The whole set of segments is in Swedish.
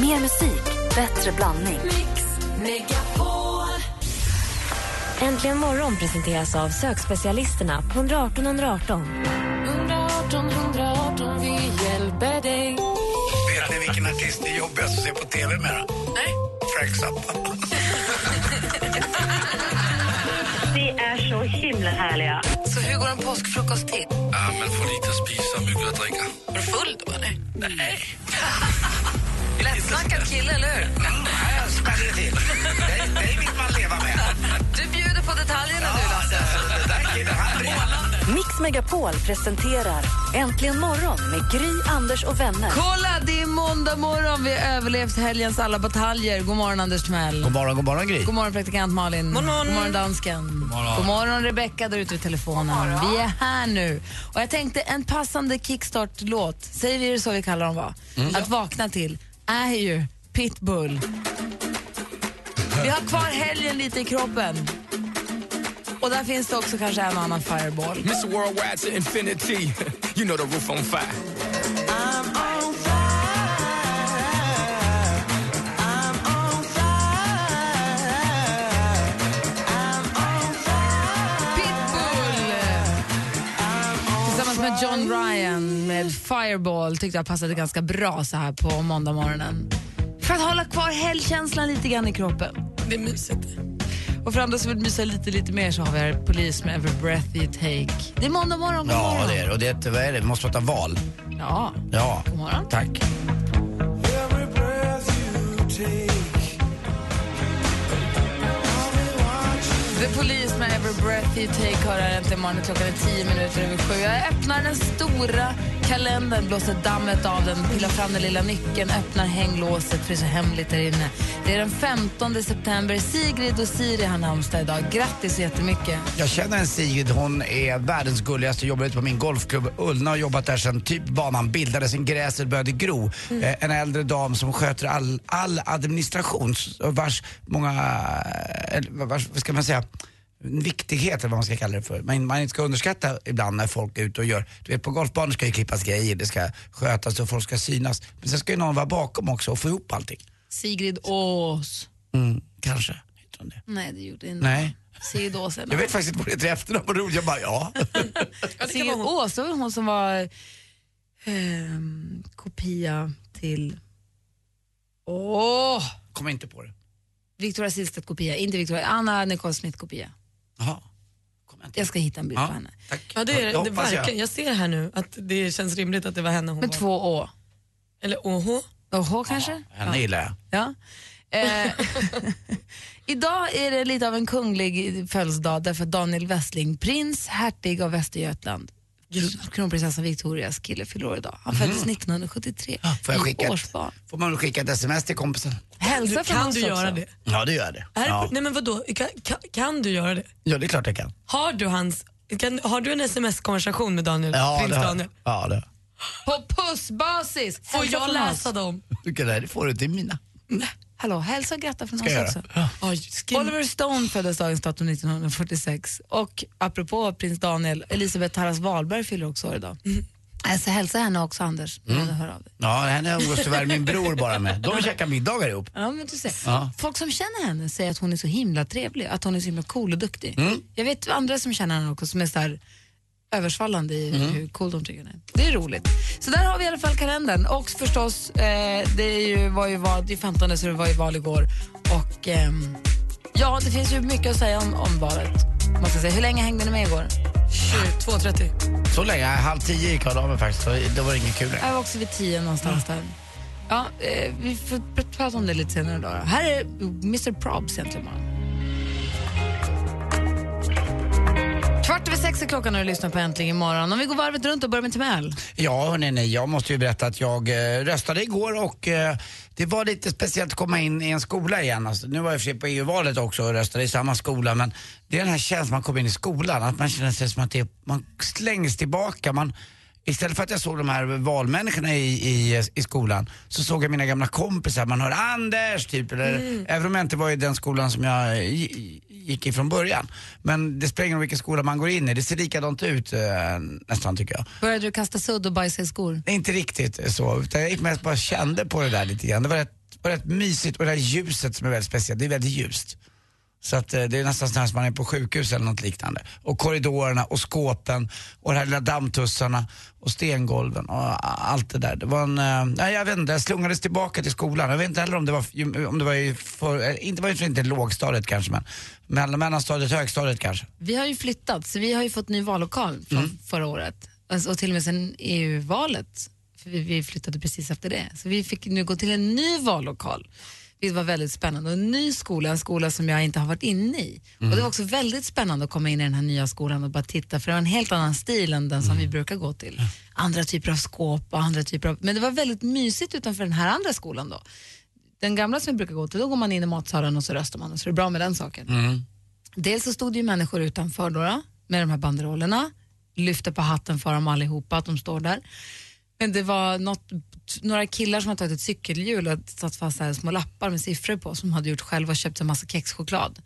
Mer musik, bättre blandning. Mix Megapol. Äntligen morgon presenteras av sökspecialisterna på 118 118. 118 118, vi hjälper dig. Vet ni vilken artist det är jobbigast att se på TV med? Nej. Frank Zappa. Ni är så himla härliga. Så hur går en påskfrukost till? Ja, men få lite att spisa, mycket att dricka. Är du full då, eller? Nej. Lättsnackad kille, eller hur? Nej, jag smäller till. Dig, dig vill man leva med. Du bjuder på detaljerna, du, Lasse. Den där killen, han brinner. Mix Megapol presenterar Äntligen morgon med Gry, Anders och vänner. Kolla, det är måndag morgon. Vi har överlevt helgens alla bataljer. God morgon, Anders Timell. God morgon, god morgon Gry. God morgon, praktikant Malin. God morgon, god morgon dansken. God morgon, Rebecka där ute vid telefonen. Vi är här nu. Och jag tänkte en passande kickstart-låt, säger vi det så vi kallar dem va? Att vakna till, är ju Pitbull. Vi har kvar helgen lite i kroppen. Och där finns det också kanske en annan fireball. Miss Worldwide to infinity. You know the roof on fire. John Ryan med Fireball tyckte jag passade ganska bra så här på måndagmorgonen. För att hålla kvar helgkänslan lite grann i kroppen. Det är mysigt. Och för andra som vill mysa lite, lite mer så har vi här Polis med Every breath you take. Det är måndag morgon, god Ja, morgon. det är det. Och det är ett, vad är det? Vi måste prata val. Ja, Ja, god morgon. tack. The Police med Every breath you take hör här äntligen morgon. Klockan är tio minuter över sju. Jag öppnar den stora kalendern, blåser dammet av den, pillar fram den lilla nyckeln, öppnar hänglåset för det är så hemligt där inne. Det är den 15 september. Sigrid och Siri har namnsdag idag. Grattis så jättemycket. Jag känner en Sigrid, hon är världens gulligaste, jobbar ute på min golfklubb Ullna och har jobbat där sedan typ banan bildades, sen gräset började gro. Eh, en äldre dam som sköter all, all administration vars många, eh, vars, vad ska man säga, viktighet eller vad man ska kalla det för. Men man inte ska underskatta ibland när folk är ute och gör, du vet på golfbanor ska ju klippas grejer, det ska skötas och folk ska synas. Men sen ska ju någon vara bakom också och få ihop allting. Sigrid Ås. Mm, kanske, heter hon det. Nej, det gjorde inte. Nej. Sigrid Ås. Jag vet faktiskt inte vad det heter efternamn, vad roligt. Jag bara, ja. Sigrid Ås, det var hon som var ehm, kopia till... Åh! Kommer inte på det. Victoria Silvstedt kopia, inte Victoria, Anna Nicole Smith kopia. Jaha. Jag ska hitta en bild Ja, på henne. tack. Ja, det, är, Jag det verkligen. jag. Jag. ser här nu att det känns rimligt att det var henne hon Med var. två Å. Eller åh. Åh kanske? Henne gillar jag. Ja. Eh, idag är det lite av en kunglig födelsedag därför Daniel Westling, prins, hertig av Västergötland, kronprinsessan Victorias kille fyller år idag. Han föddes 1973 Mhm. Får jag skicka ett, får man skicka ett sms till kompisen? Hälsa från kan du göra också. det? Ja, det gör jag det. Är Ja. Nej men vadå, kan, kan, kan du göra det? ja, det är klart jag kan. Har du hans, kan, har du en sms-konversation med Daniel? Ja, prins det har Daniel? Ja, det har. På pussbasis! Får jag läsa dem? Tycker det, det får du till mina. Hallå, hälsa och gratta från oss också. skriv. Oliver Stone föddes dagens datum 1946 och apropå prins Daniel, Elisabeth Tarras Wahlberg fyller också år idag. Alltså, hälsa henne också Anders, när du hör av dig. Ja, henne umgås tyvärr min bror bara med. De käkar middagar ihop. Ja, men du ser. Ja. Folk som känner henne säger att hon är så himla trevlig, att hon är så himla cool och duktig. Jag vet andra som känner henne också som är så här översvallande i hur cool de tycker hon är. Det är roligt. Så där har vi i alla fall kalendern. Och förstås, eh, det är ju, var ju val, det är 15 så det var ju val igår. Och ehm, ja, det finns ju mycket att säga om, om valet. Måste jag säga. Hur länge hängde ni med igår? 22.30. Så länge, halv tio gick jag av mig faktiskt. så Det var inget kul längre. Jag var också vid tio någonstans där. Ja, eh, vi får pr- prata om det lite senare idag. då. Här är Mr Probs egentligen imorgon. Kvart över sex är klockan och du lyssnar på Äntligen imorgon. Om vi går varvet runt och börjar med Timell. Ja, hörni, nej, jag måste ju berätta att jag eh, röstade igår och eh, det var lite speciellt att komma in i en skola igen. Alltså, nu var jag i och för sig på EU-valet också och röstade i samma skola men det är den här känslan man kommer in i skolan, att man känner sig som att det, man slängs tillbaka. Man, Istället för att jag såg de här valmänniskorna i, i, i skolan så såg jag mina gamla kompisar. Man hör Anders typ, eller, även om jag inte var i den skolan som jag gi- gick i från början. Men det spelar ingen roll vilken skola man går in i, det ser likadant ut eh, nästan tycker jag. Började du kasta sudd och bajsa i skor? Inte riktigt så, utan jag gick mest bara kände på det där lite grann. Det var rätt och rätt mysigt och det här ljuset som är väldigt speciellt, det är väldigt ljust. Så att eh, det är nästan som man är på sjukhus eller något liknande. Och korridorerna och skåpen och de här lilla dammtussarna och stengolven och allt det där. Det var en, eh, nej jag vet inte, jag slungades tillbaka till skolan. Jag vet inte heller om det var, om det var i, för, eh, inte var inte lågstadiet kanske men mellan, mellanstadiet, högstadiet kanske. Vi har ju flyttat, så vi har ju fått ny vallokal från Mm. förra året. Alltså, och till och med sen EU-valet, för vi, vi flyttade precis efter det. Så vi fick nu gå till en ny vallokal. Det var väldigt spännande. Och en ny skola, en skola som jag inte har varit inne i. Och det var också väldigt spännande att komma in i den här nya skolan och bara titta, för det var en helt annan stil än den som vi brukar gå till. Andra typer av skåp och andra typer av... Men det var väldigt mysigt utanför den här andra skolan då. Den gamla som vi brukar gå till, då går man in i matsalen och så röstar man och så är det bra med den saken. Dels så stod det ju människor utanför då, med de här banderollerna, lyfte på hatten för dem allihopa att de står där. Men det var något, några killar som hade tagit ett cykelhjul och satt fast här små lappar med siffror på som hade gjort själva och köpt en massa kexchoklad.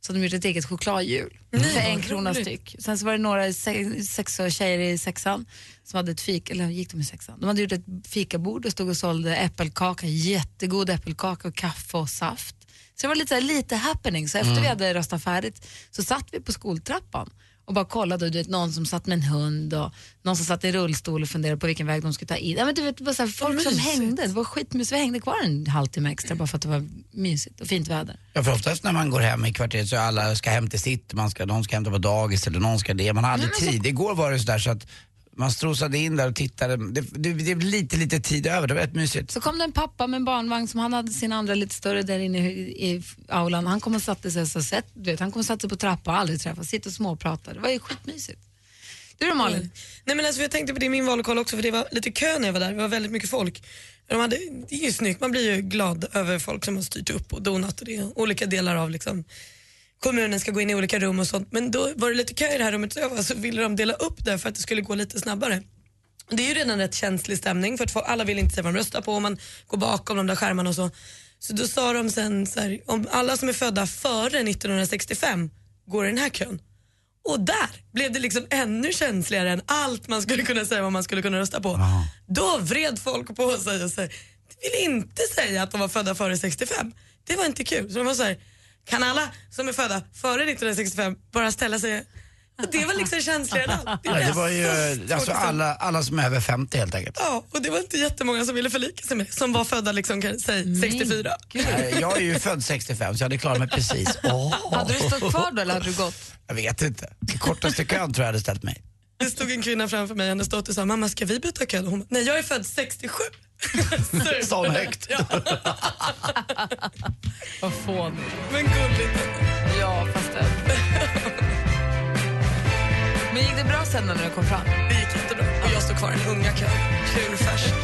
Så de gjort ett eget chokladhjul för en krona styck. Sen så var det några sex tjejer i sexan som hade ett fik, eller gick de i sexan? De hade gjort ett fikabord och stod och sålde äppelkaka, jättegod äppelkaka och kaffe och saft. Så det var lite, lite happening. Så efter vi hade röstat färdigt så satt vi på skoltrappan och bara kollade. Och du vet, någon som satt med en hund och någon som satt i rullstol och funderade på vilken väg de skulle ta in. Ja, men du vet, det var så här, folk som hängde. Det var skitmysigt. Vi hängde kvar en halvtimme extra bara för att det var mysigt och fint väder. Ja, för oftast när man går hem i kvarteret så alla ska hem till sitt, man ska, någon ska hämta på dagis eller någon ska det. Man har aldrig tid. Igår var det sådär så att man strosade in där och tittade. Det, det, det blev lite, lite tid över. Det var rätt mysigt. Så kom det en pappa med en barnvagn som han hade sin andra lite större där inne i, i aulan. Han kom och satte sig så sett, du vet, han kom och satte sig på trappan och aldrig träffats, sitta och småprata. Det var ju skitmysigt. Du då Malin? Nej men alltså jag tänkte på det i min vallokal också för det var lite kö när jag var där, det var väldigt mycket folk. De hade, det är ju snyggt, man blir ju glad över folk som har styrt upp och donat och det olika delar av liksom kommunen ska gå in i olika rum och sånt. Men då var det lite kö i det här rummet så jag var, så ville de dela upp det för att det skulle gå lite snabbare. Det är ju redan rätt känslig stämning för att alla vill inte se vad de röstar på och man går bakom de där skärmarna och så. Så då sa de sen så här, om alla som är födda före 1965 går i den här kön. Och där blev det liksom ännu känsligare än allt man skulle kunna säga vad man skulle kunna rösta på. Då vred folk på sig och sa, vill inte säga att de var födda före 65. Det var inte kul. Så de var så här, kan alla som är födda före 1965 bara ställa sig och det var liksom känsligare än allt. Ja, det var ju så alltså alla, alla som är över 50 helt enkelt. Ja, och det var inte jättemånga som ville förlika sig med det, som var födda liksom, kan- säg 64. Nej, Jag är ju född 65 så jag hade klarat mig precis. Åh. Hade du stått kvar då eller hade du gått? Jag vet inte. Kortaste kön tror jag hade ställt mig. Det stod en kvinna framför mig, hennes dotter sa mamma ska vi byta kö? Hon nej jag är född 67. Sa hon högt. Vad fånigt. men gulligt. Ja, fast det. Men gick det bra sen när du kom fram? Det gick jättebra och jag står kvar i den unga kön. Kul färsk.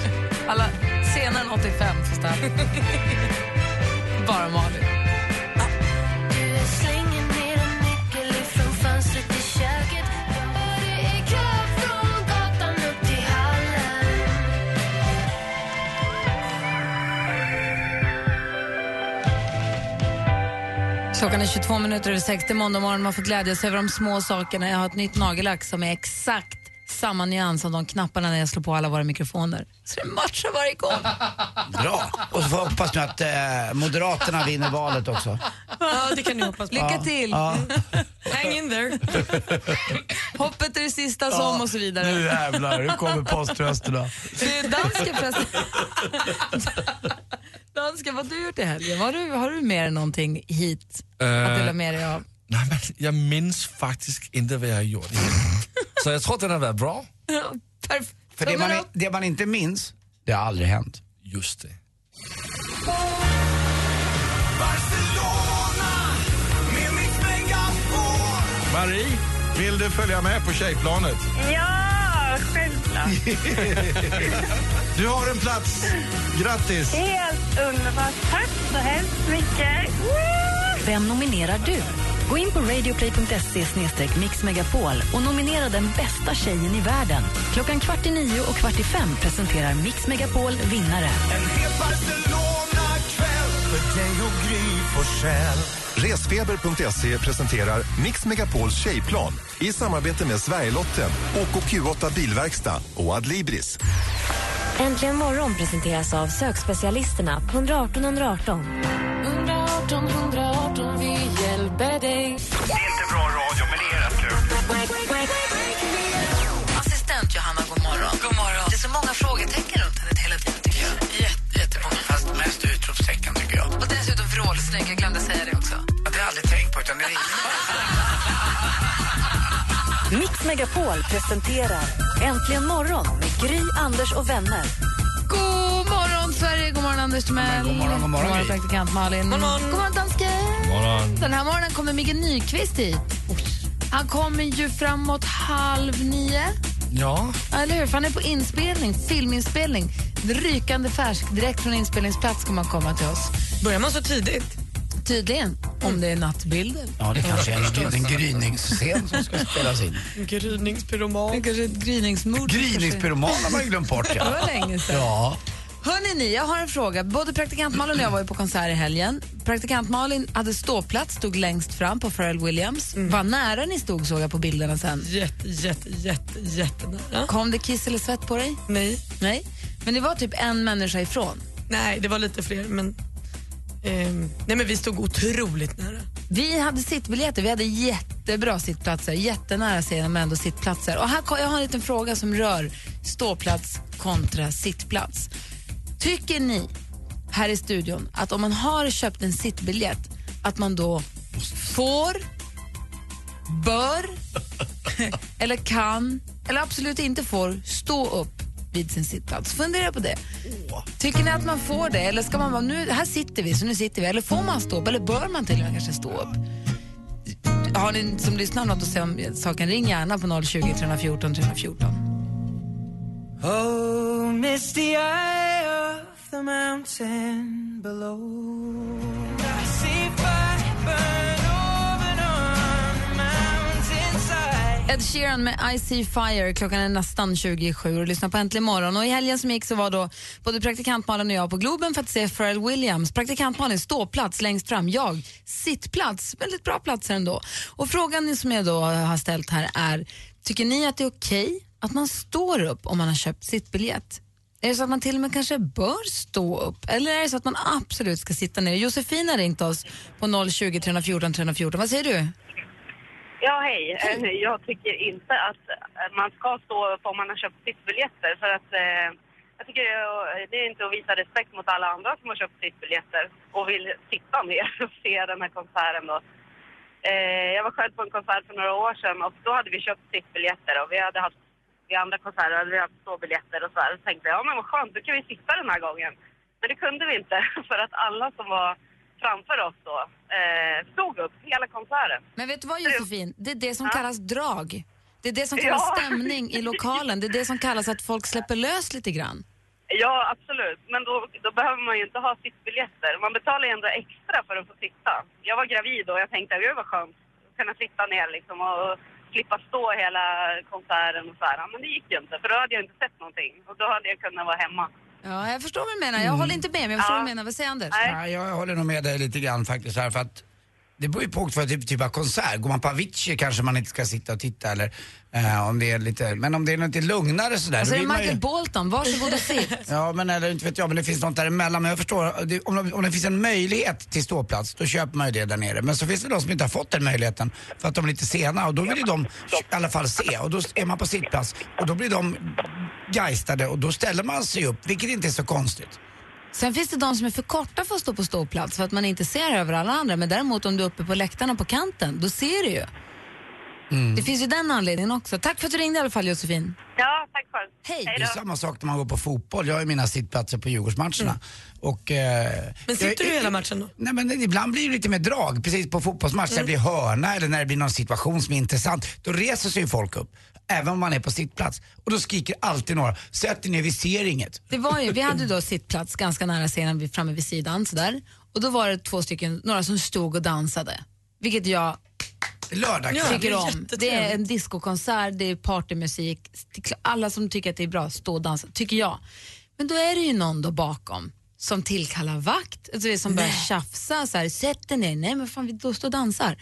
Alla senare än 85 får ställa. Bara Malin. Klockan är 22 minuter över 6. Det är måndag morgon. Man får glädjas över de små sakerna. Jag har ett nytt nagellack som är exakt samma nyans som de knapparna när jag slår på alla våra mikrofoner. Så det matchar varje gång. Bra. Och så får jag hoppas nu att eh, Moderaterna vinner valet också. Ja, det kan ni hoppas på. Lycka till! Ja. Hang in there. Hoppet är det sista som och så vidare. Nu jävlar, nu kommer poströsterna. Du, dansken förresten. Dansken, vad har du gjort i helgen? Har du, har du med dig någonting hit att dela med dig av? Nej, men jag minns faktiskt inte vad jag har gjort. Så jag tror den har varit bra. För det man, det man inte minns, det har aldrig hänt. Just det. Marie, vill du följa med på tjejplanet? Ja, självklart. Du har en plats. Grattis! Helt underbart. Tack så hemskt mycket. Woo! Vem nominerar du? Gå in på radioplay.se mixmegapol och nominera den bästa tjejen i världen. Klockan kvart i nio och kvart i fem presenterar Mix Megapol vinnare. Resfeber.se presenterar Mix Megapols tjejplan i samarbete med Sverigelotten, OKQ8 Bilverkstad och Adlibris. Äntligen morgon presenteras av sökspecialisterna på 118 118. 118 118, vi hjälper dig. Det är inte bra radio, men det är rätt kul. Assistent Johanna, god morgon. God morgon. Det är så många frågetecken runt henne hela tiden tycker jag. Jätte, jättemånga. Fast mest utropstecken tycker jag. Och dessutom vrålsnygg, jag glömde säga det också. Att det har jag aldrig tänkt på utan det är Mix Megapol presenterar Äntligen morgon med Gry, Anders och vänner. God morgon, Sverige! God morgon, Anders Timell. God morgon, god morgon, god morgon Gry. praktikant Malin. God morgon, god morgon dansken. Morgon. Den här morgonen kommer Micke Nyqvist hit. Han kommer ju framåt halv nio. Ja, Eller hur? För han är på inspelning, filminspelning. Rykande färsk, direkt från inspelningsplats kommer han komma till oss. Börjar man så tidigt? Tydligen, om det är nattbilder. Ja, det kanske är en, en gryningsscen som ska spelas in. Gryningspyroman. Det kanske är ett gryningsmord. Gryningspyroman har man ju glömt bort. Det Ja. var länge sedan. Ja. Hörrni, ni, jag har en fråga. Både praktikant Malin och jag var ju på konsert i helgen. Praktikant Malin hade ståplats, stod längst fram på Pharrell Williams. Vad nära ni stod såg jag på bilderna sen. Jätte, jätte, jätte, jättenära. Kom det kiss eller svett på dig? Nej. Nej. Men det var typ en människa ifrån. Nej, det var lite fler, men ehm, nej, men vi stod otroligt nära. Vi hade sittbiljetter, vi hade jättebra sittplatser, jättenära scenen men ändå sittplatser. Och här, jag har en liten fråga som rör ståplats kontra sittplats. Tycker ni här i studion att om man har köpt en sittbiljett att man då får, bör eller kan eller absolut inte får stå upp vid sin sittplats? Fundera på det. Tycker ni att man får det eller ska man vara, nu, här sitter vi så nu sitter vi, eller får man stå upp eller bör man till och med kanske stå upp? Har ni som lyssnar något att säga om saken, ring gärna på 020 314 314. Oh, misty eye of the mountain below. Ed Sheeran med I see fire. Klockan är nästan 27 och lyssnar på Äntligen morgon. Och I helgen som gick så var då både praktikant Malin och jag på Globen för att se Pharrell Williams. Praktikant Malin ståplats längst fram, jag sittplats. Väldigt bra platser ändå. Och frågan som jag då har ställt här är, tycker ni att det är okej att man står upp om man har köpt sittbiljett? Är det så att man till och med kanske bör stå upp? Eller är det så att man absolut ska sitta ner? Josefin har ringt oss på 020 314 314. Vad säger du? Ja, hej. Eh, hej. Jag tycker inte att eh, man ska stå på om man har köpt sittbiljetter för att eh, jag tycker det- eh, det är inte att visa respekt mot alla andra som har köpt sittbiljetter och vill sitta ner och se den här konserten då. Eh, jag var själv på en konsert för några år sedan och då hade vi köpt sittbiljetter och vi hade haft vid andra konserter hade vi haft ståbiljetter och så här. Så tänkte jag, ja men vad skönt, då kan vi sitta den här gången. Men det kunde vi inte för att alla som var framför oss då eh, stod upp hela konserten. Men vet du vad Josefin? Det är det som kallas drag. Det är det som kallas Ja. stämning i lokalen. Det är det som kallas att folk släpper lös lite grann. Ja, absolut. Men då, då behöver man ju inte ha sittbiljetter. Man betalar ju ändå extra för att få sitta. Jag var gravid och jag tänkte, gud vad skönt att kunna sitta ner liksom och slippa stå hela konserten och så här. Men det gick ju inte, för då hade jag inte sett någonting. Och då hade jag kunnat vara hemma. Ja, jag förstår vad du menar. Jag håller inte med, men jag förstår Ja. vad du menar. Vad säger Anders? Ja, jag håller nog med dig lite grann faktiskt här för att det beror ju på vad typ, typ av konsert. Går man på Avicii kanske man inte ska sitta och titta eller eh, om det är lite, men om det är lite lugnare sådär. Alltså då är det vill Michael ju, Bolton, varsågod och sitt. Ja men eller inte vet jag, men det finns något däremellan. Men jag förstår, det, om, om det finns en möjlighet till ståplats då köper man ju det där nere. Men så finns det de som inte har fått den möjligheten för att de är lite sena och då vill ju de i alla fall se och då är man på sittplats och då blir de geistade och då ställer man sig upp, vilket inte är så konstigt. Sen finns det de som är för korta för att stå på ståplats för att man inte ser över alla andra. Men däremot om du är uppe på läktarna på kanten, då ser du ju. Det finns ju den anledningen också. Tack för att du ringde i alla fall Josefin. Ja, tack själv. Hej. Det är samma sak när man går på fotboll. Jag har ju mina sittplatser på Djurgårdsmatcherna. Och, eh, Men sitter jag- du hela matchen då? Nej men ibland blir det lite mer drag, precis på fotbollsmatch, när det blir hörna eller när det blir någon situation som är intressant. Då reser sig ju folk upp, även om man är på sittplats. Och då skriker alltid några, sätt er ner, vi ser inget. Det var ju, vi hade då sittplats ganska nära scenen framme vid sidan sådär. Och då var det två stycken, några som stod och dansade. Vilket jag Lördagskväll. tycker om. Det är en discokonsert, det är partymusik. Alla som tycker att det är bra, stå och dansa, tycker jag. Men då är det ju någon då bakom som tillkallar vakt, alltså som börjar tjafsa så här, sätt dig ner, nej men fan vi då står och dansar.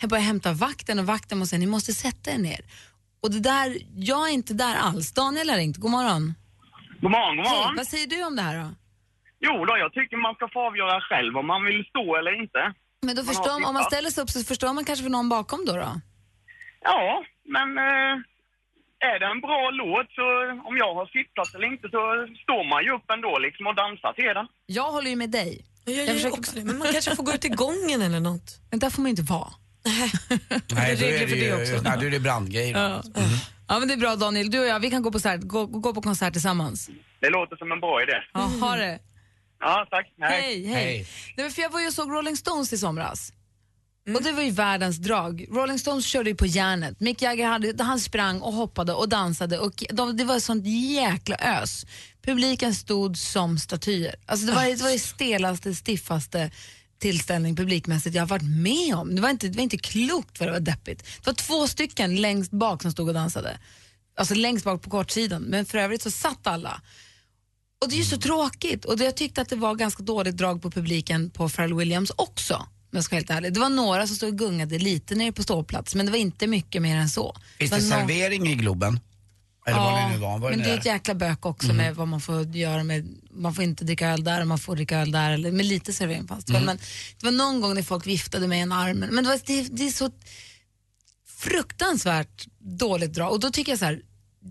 Jag börjar hämta vakten och vakten måste säga, ni måste sätta er ner. Och det där, jag är inte där alls. Daniel har ringt, god morgon. God morgon, god Hej, morgon. vad säger du om det här då? Jo då, jag tycker man ska få avgöra själv om man vill stå eller inte. Men då Man förstår, om man ställer sig upp så förstår man kanske för någon bakom då? då? Ja, men eh, är det en bra låt så om jag har sittplats eller inte så står man ju upp ändå liksom och dansar till den. Jag håller ju med dig. Jag gör också det, men man kanske får gå ut i gången eller något. Men där får man ju inte vara. Nej, Det är då är det ju, också. Nej, då är det brandgrejer. Ja. ja, men det är bra Daniel. Du och jag, vi kan gå på, konsert, gå, gå på konsert tillsammans. Det låter som en bra idé. Ja, ha det. Ja, tack. Hej. Hej, hej. Nej, men för jag var ju och såg Rolling Stones i somras. Och det var ju världens drag. Rolling Stones körde ju på järnet. Mick Jagger hade, han sprang och hoppade och dansade och de, det var ett sånt jäkla ös. Publiken stod som statyer. Alltså det var det, var det stelaste, stiffaste tillställning publikmässigt jag har varit med om. Det var, inte, det var inte klokt vad det var deppigt. Det var två stycken längst bak som stod och dansade. Alltså längst bak på kortsidan. Men för övrigt så satt alla. Och det är ju så tråkigt. Och det, jag tyckte att det var ganska dåligt drag på publiken på Pharrell Williams också. Om jag ska vara helt ärlig. Det var några som stod och gungade lite nere på ståplats, men det var inte mycket mer än så. Finns var det nå- servering i Globen? Eller vad det nu var? var men det det är ett jäkla bök också Mhm. med vad man får göra med, man får inte dricka öl där och man får dricka öl där, eller med lite servering det väl. Mm. Men det var någon gång när folk viftade med en arm, men det, var, det, det är så fruktansvärt dåligt drag. Och då tycker jag så här,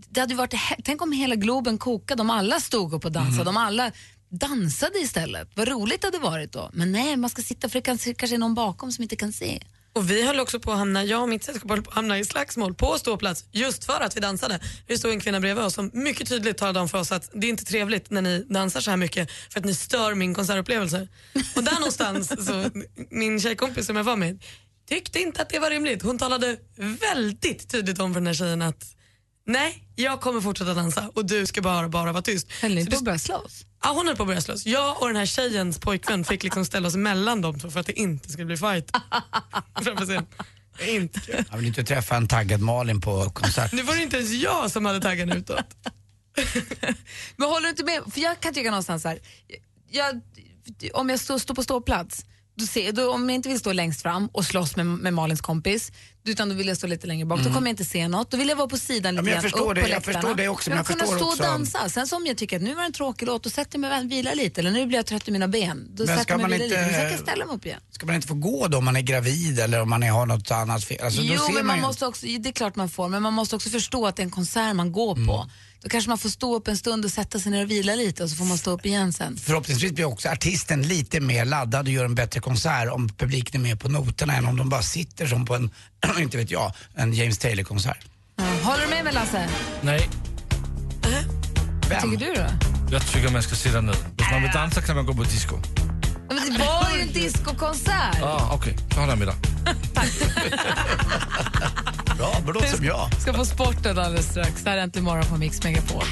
det hade varit, tänk om hela Globen kokade, om alla stod upp och dansade, Mhm. om alla dansade istället. Vad roligt det hade varit då. Men nej, man ska sitta för det kan, kanske är någon bakom som inte kan se. Och vi höll också på att hamna, jag och mitt sällskap höll på att hamna i slagsmål på ståplats just för att vi dansade. Det stod en kvinna bredvid oss som mycket tydligt talade om för oss att det är inte trevligt när ni dansar så här mycket för att ni stör min konsertupplevelse. Och där någonstans, så, min tjejkompis som jag var med tyckte inte att det var rimligt. Hon talade väldigt tydligt om för den här tjejen att nej, jag kommer fortsätta dansa och du ska bara, bara vara tyst. Höll ni på det- att börja slåss? Ja, hon höll på att börja slåss. Jag och den här tjejens pojkvän fick liksom ställa oss mellan dem två för att det inte skulle bli fight. Inte kul. Jag vill inte träffa en taggad Malin på konsert. Nu var det inte ens jag som hade taggen utåt. Men håller du inte med? För jag kan tycka någonstans så här, jag, om jag står, står på ståplats, då ser, då, om jag inte vill stå längst fram och slåss med, med Malins kompis, utan då vill jag stå lite längre bak, då Mm. kommer jag inte se något. Då vill jag vara på sidan Ja, lite men jag förstår upp det, på jag läktarna. förstår det också, men jag kunna förstår stå också- och dansa. Sen som jag tycker att nu var det en tråkig låt, då sätter jag mig och vilar lite. Eller nu blir jag trött i mina ben. Då Men sätter jag mig och man vilar lite. Men sen kan jag ställa mig upp igen. Ska man inte få gå då om man är gravid eller om man är, har något annat fel? Alltså, då jo, ser men man ju- måste också, det är klart man får, men man måste också förstå att det är en konsert man går på. Mm. Då kanske man får stå upp en stund och sätta sig ner och vila lite och så får man stå upp igen sen. Förhoppningsvis blir också artisten lite mer laddad och gör en bättre konsert om publiken är med på noterna än om de bara sitter som på en, inte vet jag, en James Taylor-konsert. Ja. Håller du med mig Lasse? Nej, Vad tycker du då? jag tycker man ska sitta ner. Om man vill dansa kan man gå på disco. Men det var ju en discokonsert. Ja, okej. Så håller jag med dig. Bra, bra som jag. ska få sporten alldeles strax. Det här är Äntligen morgon på Mix Megapol.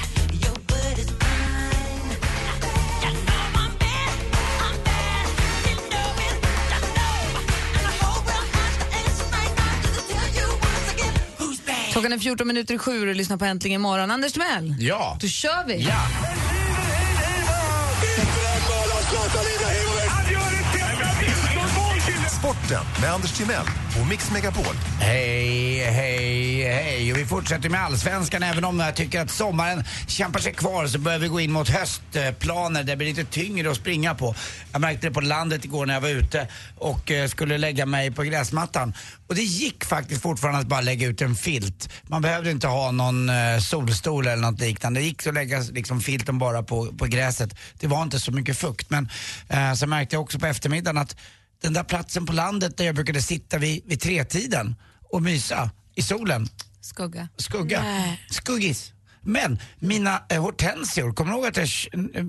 Klockan är 14 minuter i sju och du lyssnar på Äntligen morgon. Anders Timell, Ja. då kör vi. Ja. Sporten med Anders Timell och Mix Megapol. Hej, hej, hej. Och vi fortsätter med allsvenskan. Även om jag tycker att sommaren kämpar sig kvar så börjar vi gå in mot höstplaner det blir lite tyngre att springa på. Jag märkte det på landet igår när jag var ute och eh, skulle lägga mig på gräsmattan. Och det gick faktiskt fortfarande att bara lägga ut en filt. Man behövde inte ha någon eh, solstol eller något liknande. Det gick att lägga liksom, filten bara på, på gräset. Det var inte så mycket fukt. Men eh, så märkte jag också på eftermiddagen att den där platsen på landet där jag brukade sitta vid, vid tretiden och mysa i solen, Skugga. skugga, Nej. skuggis. Men mina eh, hortensior, kommer du ihåg att jag,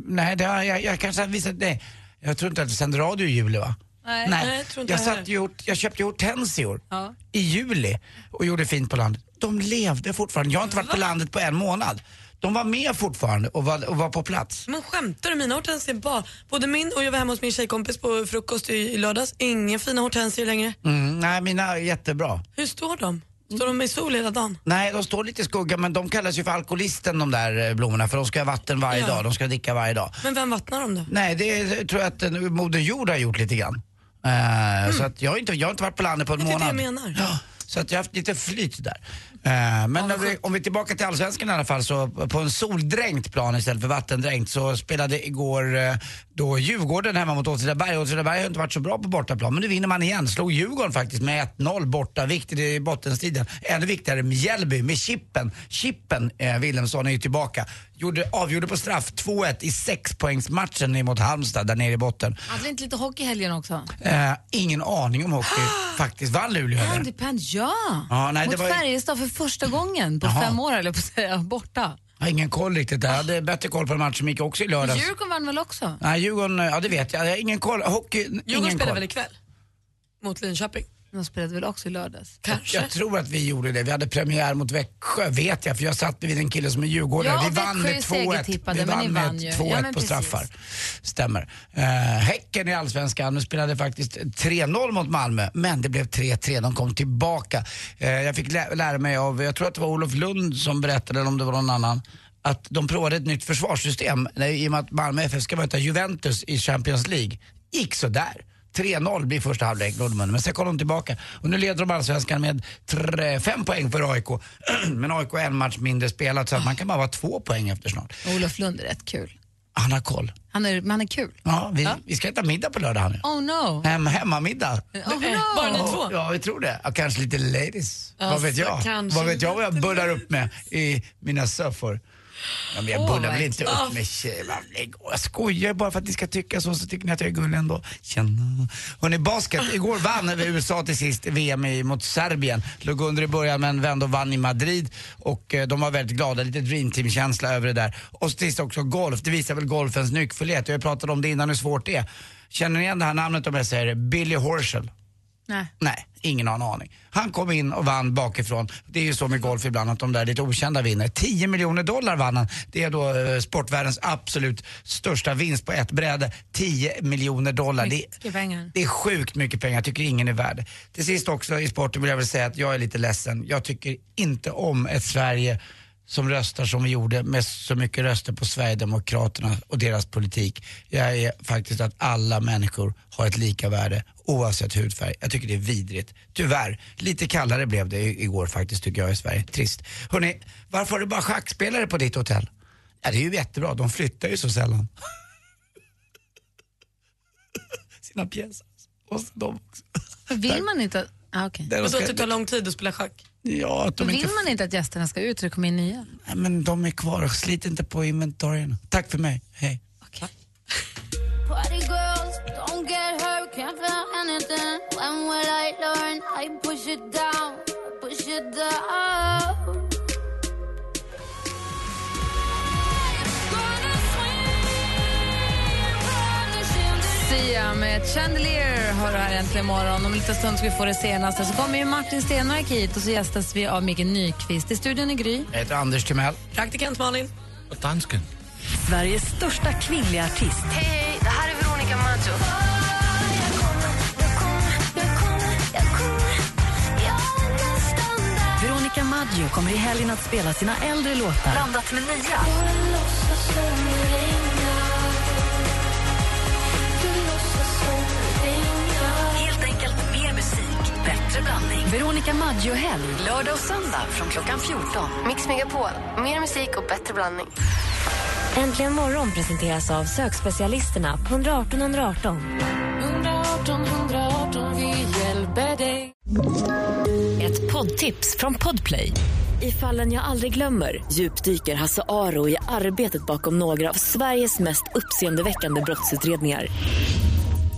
nej det har, jag, jag kanske har visat, nej, jag tror inte att jag sände radio i juli va? Nej. Nej, inte jag, jag satt ju, jag köpte hortensior Ja. i juli och gjorde fint på landet. De levde fortfarande, jag har inte varit på landet på en månad. De var med fortfarande och var, och var på plats. Men skämtar du? Mina hortensior bara, både min och jag var hemma hos min tjejkompis på frukost i, i lördags. Inga fina hortensior längre. Mm, nej, mina är jättebra. Hur står de? Står de i sol hela dagen? Nej, de står lite i skugga men de kallas ju för alkoholisten de där eh, blommorna för de ska ha vatten varje Ja. dag, de ska dricka varje dag. Men vem vattnar dem då? Nej, det är- tror jag att eh, Moder Jord har gjort lite grann. Eh, Så att jag, har inte, jag har inte varit på landet på en Mm. Det är det månad. jag menar. Ja, så att jag har haft lite flyt där. Eh, Men om vi, om vi är tillbaka till Allsvenskan i alla fall så på en soldränkt plan istället för vattendränkt så spelade igår eh, då Djurgården hemma mot Åtvidaberg. Åtvidaberg har inte varit så bra på bortaplan men nu vinner man igen. Slog Djurgården faktiskt med 1-0 borta. Viktigt i bottenstriden. Ännu viktigare Mjällby med Chippen. Chippen eh, Wilhelmsson är ju tillbaka. Gjorde, avgjorde på straff 2-1 i sexpoängsmatchen mot Halmstad där nere i botten. Hade vi inte lite hockey helgen också? Eh, ingen aning om hockey. faktiskt vann Luleå eller? Andy Pant, ja! Ja, nej, det Mot var ju- Färjestad för första gången på Jaha. fem år, eller på att säga, borta. Jag har ingen koll riktigt. Jag hade bättre koll på den matchen som gick också i lördags. Djurgården vann väl också? Nej, Djurgården, ja det vet jag. Jag har ingen koll. Hockey, Djurgården ingen spelar koll. väl ikväll? Mot Linköping? De spelade väl också i lördags? Kanske. Jag tror att vi gjorde det. Vi hade premiär mot Växjö, vet jag, för jag satt bredvid en kille som är djurgårdare. Ja, vi vann med är 2-1. segertippade, Vi men vann ni med vann ju. 2-1 Ja, men på precis. straffar. Stämmer. Uh, häcken i Allsvenskan, nu spelade faktiskt 3-0 mot Malmö, men det blev 3-3. De kom tillbaka. Eh, jag fick lä- lära mig av, jag tror att det var Olof Lund som berättade, eller om det var någon annan, att de provade ett nytt försvarssystem i och med att Malmö FF ska möta Juventus i Champions League. Gick så där. 3-0 blir första halvlek, Nordman. Men sen kom de tillbaka. Och nu leder de allsvenskan med tre, fem poäng för AIK. Men AIK har en match mindre spelat så att man kan bara vara två poäng efter snart. Olof Lund är rätt kul. Han har koll. Han är, han är kul. Ja, vi, vi ska äta middag på lördag han Oh no! Hem, hemmamiddag. Oh no! Bara ni två? Ja, vi tror det. Ja, kanske lite ladies. vad Alltså, vet jag? Vad vet jag vad jag bullar upp med i mina soffor? Ja, men jag Åh, bullar väl inte upp med tjejer. Va, lägg av. Jag skojar bara för att ni ska tycka så, så tycker ni att jag är gullig ändå. Känna. Hörrni, basket. Igår vann USA till sist VM i, mot Serbien. Låg under i början men vände och vann i Madrid. Och eh, de var väldigt glada, lite dream team-känsla över det där. Och sist också golf. Det visar väl golfens nyckfullhet. Jag pratat om det innan hur svårt det är. Känner ni igen det här namnet om jag säger det? Billy Horschel. Nej. Nej, ingen har en aning. Han kom in och vann bakifrån. Det är ju så med golf ibland att de där lite okända vinner. 10 miljoner dollar vann han. Det är då eh, sportvärldens absolut största vinst på ett bräde. 10 miljoner dollar. Det, pengar. det är sjukt mycket pengar, jag tycker ingen är värd. Till sist också i sporten vill jag väl säga att jag är lite ledsen. Jag tycker inte om ett Sverige som röstar som vi gjorde med så mycket röster på Sverigedemokraterna och deras politik. Jag är faktiskt att alla människor har ett lika värde oavsett hudfärg. Jag tycker det är vidrigt. Tyvärr, lite kallare blev det igår faktiskt tycker jag i Sverige. Trist. Hörrni, varför har du bara schackspelare på ditt hotell? Ja, det är ju jättebra, de flyttar ju så sällan. Sina pjäser. Och. Vill man inte... Ah, okay. Där Och så ska- att det tar lång tid att spela schack. Ja, att de Vill inte... man inte att gästerna ska ut så det kommer in nya? Nej, men de är kvar, slit inte på inventarierna. Tack för mig, hej. Party äntligen morgon. Om en liten stund ska vi få det senaste. Så kommer ju Martin Stenmark hit och så gästas vi av Mikael Nyqvist. I studion i Gry. Jag heter Anders Timell. Praktikant Malin. Och dansken. Sveriges största kvinnliga artist. Hej, hej, det här är Veronica Maggio. Veronica Maggio kommer i helgen att spela sina äldre låtar. Blandat med nya. Veronica Maggio-helg, lördag och söndag från klockan 14. Mix Megapol, mer musik och bättre blandning. Äntligen morgon presenteras av sökspecialisterna på 118 118. 118 118, vi hjälper dig. Ett poddtips från Podplay. I fallen jag aldrig glömmer djupdyker Hasse Aro i arbetet bakom några av Sveriges mest uppseendeväckande brottsutredningar.